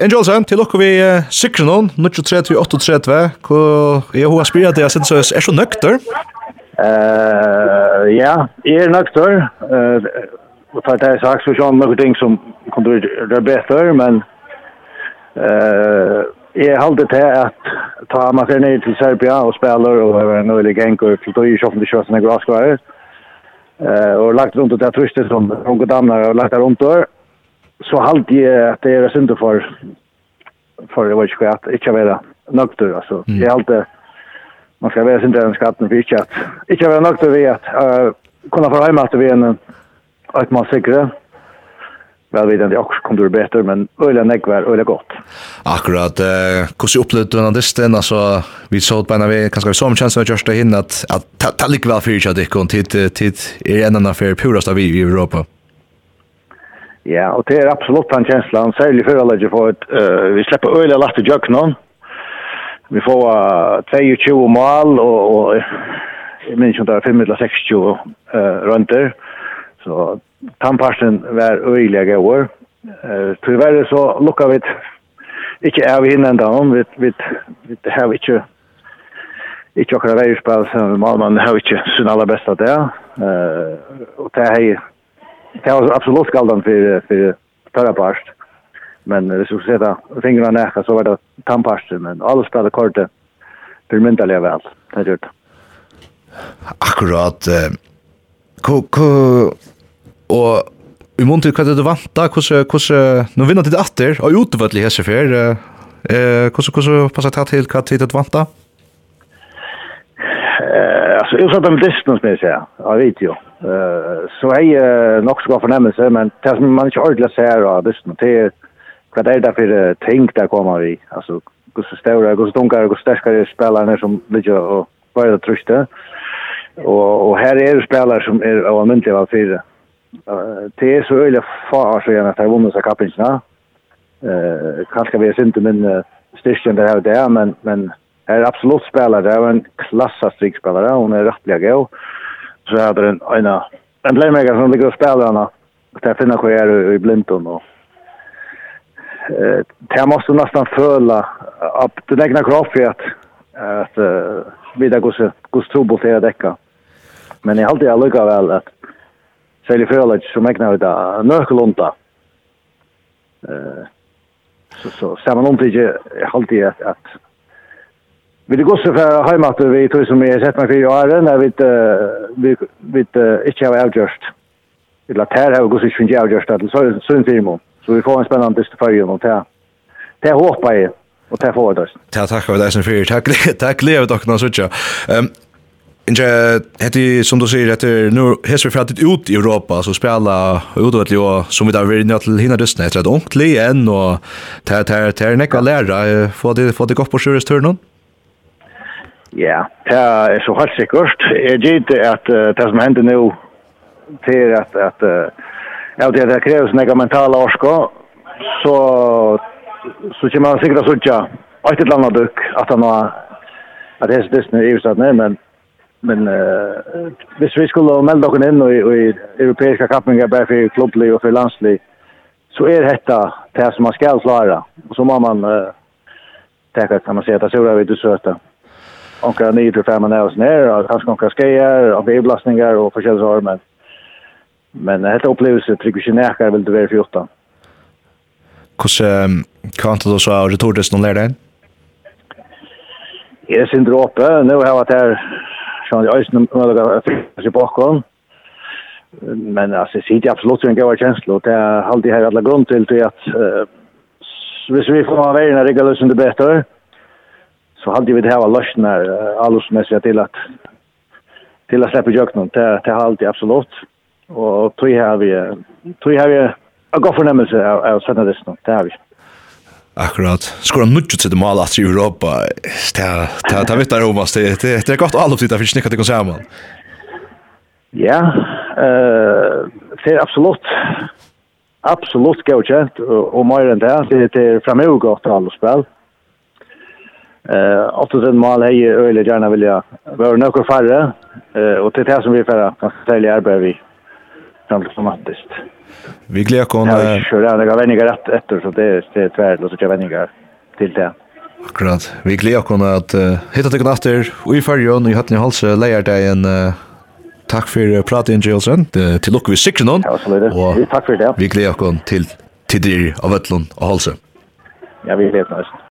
en Jolson, til dere vi sikrer noen, 93-38, hvor jeg har spyrt at jeg synes jeg er så nøkter. Uh, ja, jeg er nøkter. Uh, for det er sagt, så er noen ting som kan være bedre, men uh, jeg holder til at ta meg ned til Serbia og spiller, og jeg er en øyelig gang, og til å gjøre kjøpende kjøpende kjøpende kjøpende kjøpende kjøpende kjøpende kjøpende kjøpende kjøpende det kjøpende kjøpende kjøpende kjøpende kjøpende kjøpende kjøpende kjøpende kjøpende kjøpende så halt jag att det är synd för för det var ju skött inte vara nökter alltså mm. jag halt man ska vara synd den skatten för inte att inte vara nökter vi att uh, kunna få hem att vi en att man säkra väl vet inte också kommer det bättre men ölen är var öle gott. Akkurat eh hur så upplevde den där sten alltså vi såg på när vi kanske vi som chans att just det hin att att ta lik väl för jag det kon tid tid är en annan för purast av i Europa. Ja, og det er absolutt den kjenslen, særlig for alle for at uh, vi slipper øyelig lagt i jøkkenen. Vi får uh, 22 mal, og, og jeg minns ikke om det er 6 uh, rønter. Så tannparsen var øyelig av år. Uh, tyverre så lukka vi ikke av henne enda om, vi, vi, vi har ikke ikke akkurat veispill som Malmann har ikke sin aller beste det. Uh, og det er Det var absolut skaldan för för förra past. Men det skulle säga fingrarna näka så var det tampast men alla spelade kortet för mentala väl. Det gjorde gjort. Akkurat eh, ko ko och Vi måste ju kalla det vanta, hvordan, hvordan, nu vinner det atter, og utevøtlig hese fer, eh, hvordan, hvordan passer det til hva tid det vanta? Eh, alltså jag sa dem distans med sig, jag vet ju. Uh, så jeg er nok så god fornemmelse, men det som man ikke ordentlig ser av bussen, det er hva det er derfor ting der kommer vi. Altså, hvor så større, hvor så dunkere, hvor sterkere spillerne som ligger og bare truste. Og, og her er det spillere som er av myndelig av fire. Uh, det er så øyelig far så gjerne at jeg vunnet seg kappingsene. Uh, kanskje vi er sint til min uh, styrkjen her og der, men, men er absolutt spillere, det er en klassisk spillere, hun er rettelig god. Og så är det en en en playmaker som ligger och spelar henne. Det finner vad jag i Blinton och eh det måste nästan föla upp den egna kroppen att att uh, vidare går så går trubbel till däcka. Men jag alltid lukar väl att sälja fölet som egna ut nörkelonta. Eh så så ser man inte jag alltid att, att vi det går så för hemma att vi tror som är sett mig för åren när vi vi vi inte har avgjort. Det låter här har gått inte avgjort att så så en film. Så vi får en spännande story om det. Det hoppas jag och det får det. Ja, tack för det som för tack tack lever dock någon sådär. Ehm Inge, hetti som du säger att nu hes vi fratit ut i Europa så spela utåt og som vi där vill nu till hinna dösna efter ett ungt än och tär tär tär näka lära få det få det gott på sjörestörnon. Ja, det er så helt sikkert. Jeg gitt at uh, det som hender nå, til at, at ja, det, det kreves nega mentale orska, så, så kommer man sikkert å sutja alt et annet dukk, at han har, at det er distene i Ivstadne, men, men uh, hvis vi skulle melde dere inn i, i europeiska kappingar bare for klubblig og for landslig, så er dette det som man skal klare, og så må man uh, tenke, kan man si, at det er så vi du søter onka nio til fem og ner, og kanskje onka skeier, och bebelastningar og förkälls har men men dette opplevelse trykker ikke jag vil det være 14. Hvordan kan du så ha retordes någon lär den? Jag är inte uppe, nu har jag varit här som jag är snömöjliga fyrst i bakom men alltså det är absolut en gøy känsla og det er alltid her alle grunn til, til at uh, hvis vi får være i regler som det bedre, så hade vi det här lösnar allsmässiga till att till att släppa jocken till till halt absolut och tror jag vi tror jag vi har gått förnämmelse av, av sådana det snart det har vi Akkurat. Skora nutjut til mål at i Europa. Ta ta ta vittar om oss. Det det är gott allt sitta för snicka till man. Ja, eh det är absolut absolut godkänt och mer än det. Det är framöver gott alla spel. Eh ofta den mal är ju öle gärna vill jag vara några färre eh och till det som vi färra kan sälja arbetar vi fram till. Vi gleder kon Ja, kör det jag vänner rätt efter så det det är tvärd och så jag vänner till det. Akkurat. Vi gleder kon att uh, hitta dig natter och i färjan i hatten i halsen lejer dig en uh, Takk for praten, Jolsen. Til lukke vi sikre noen. Ja, absolutt. det. takk for det. Vi gleder oss til tider av Vøtlund og Halse. Ja, vi gleder oss.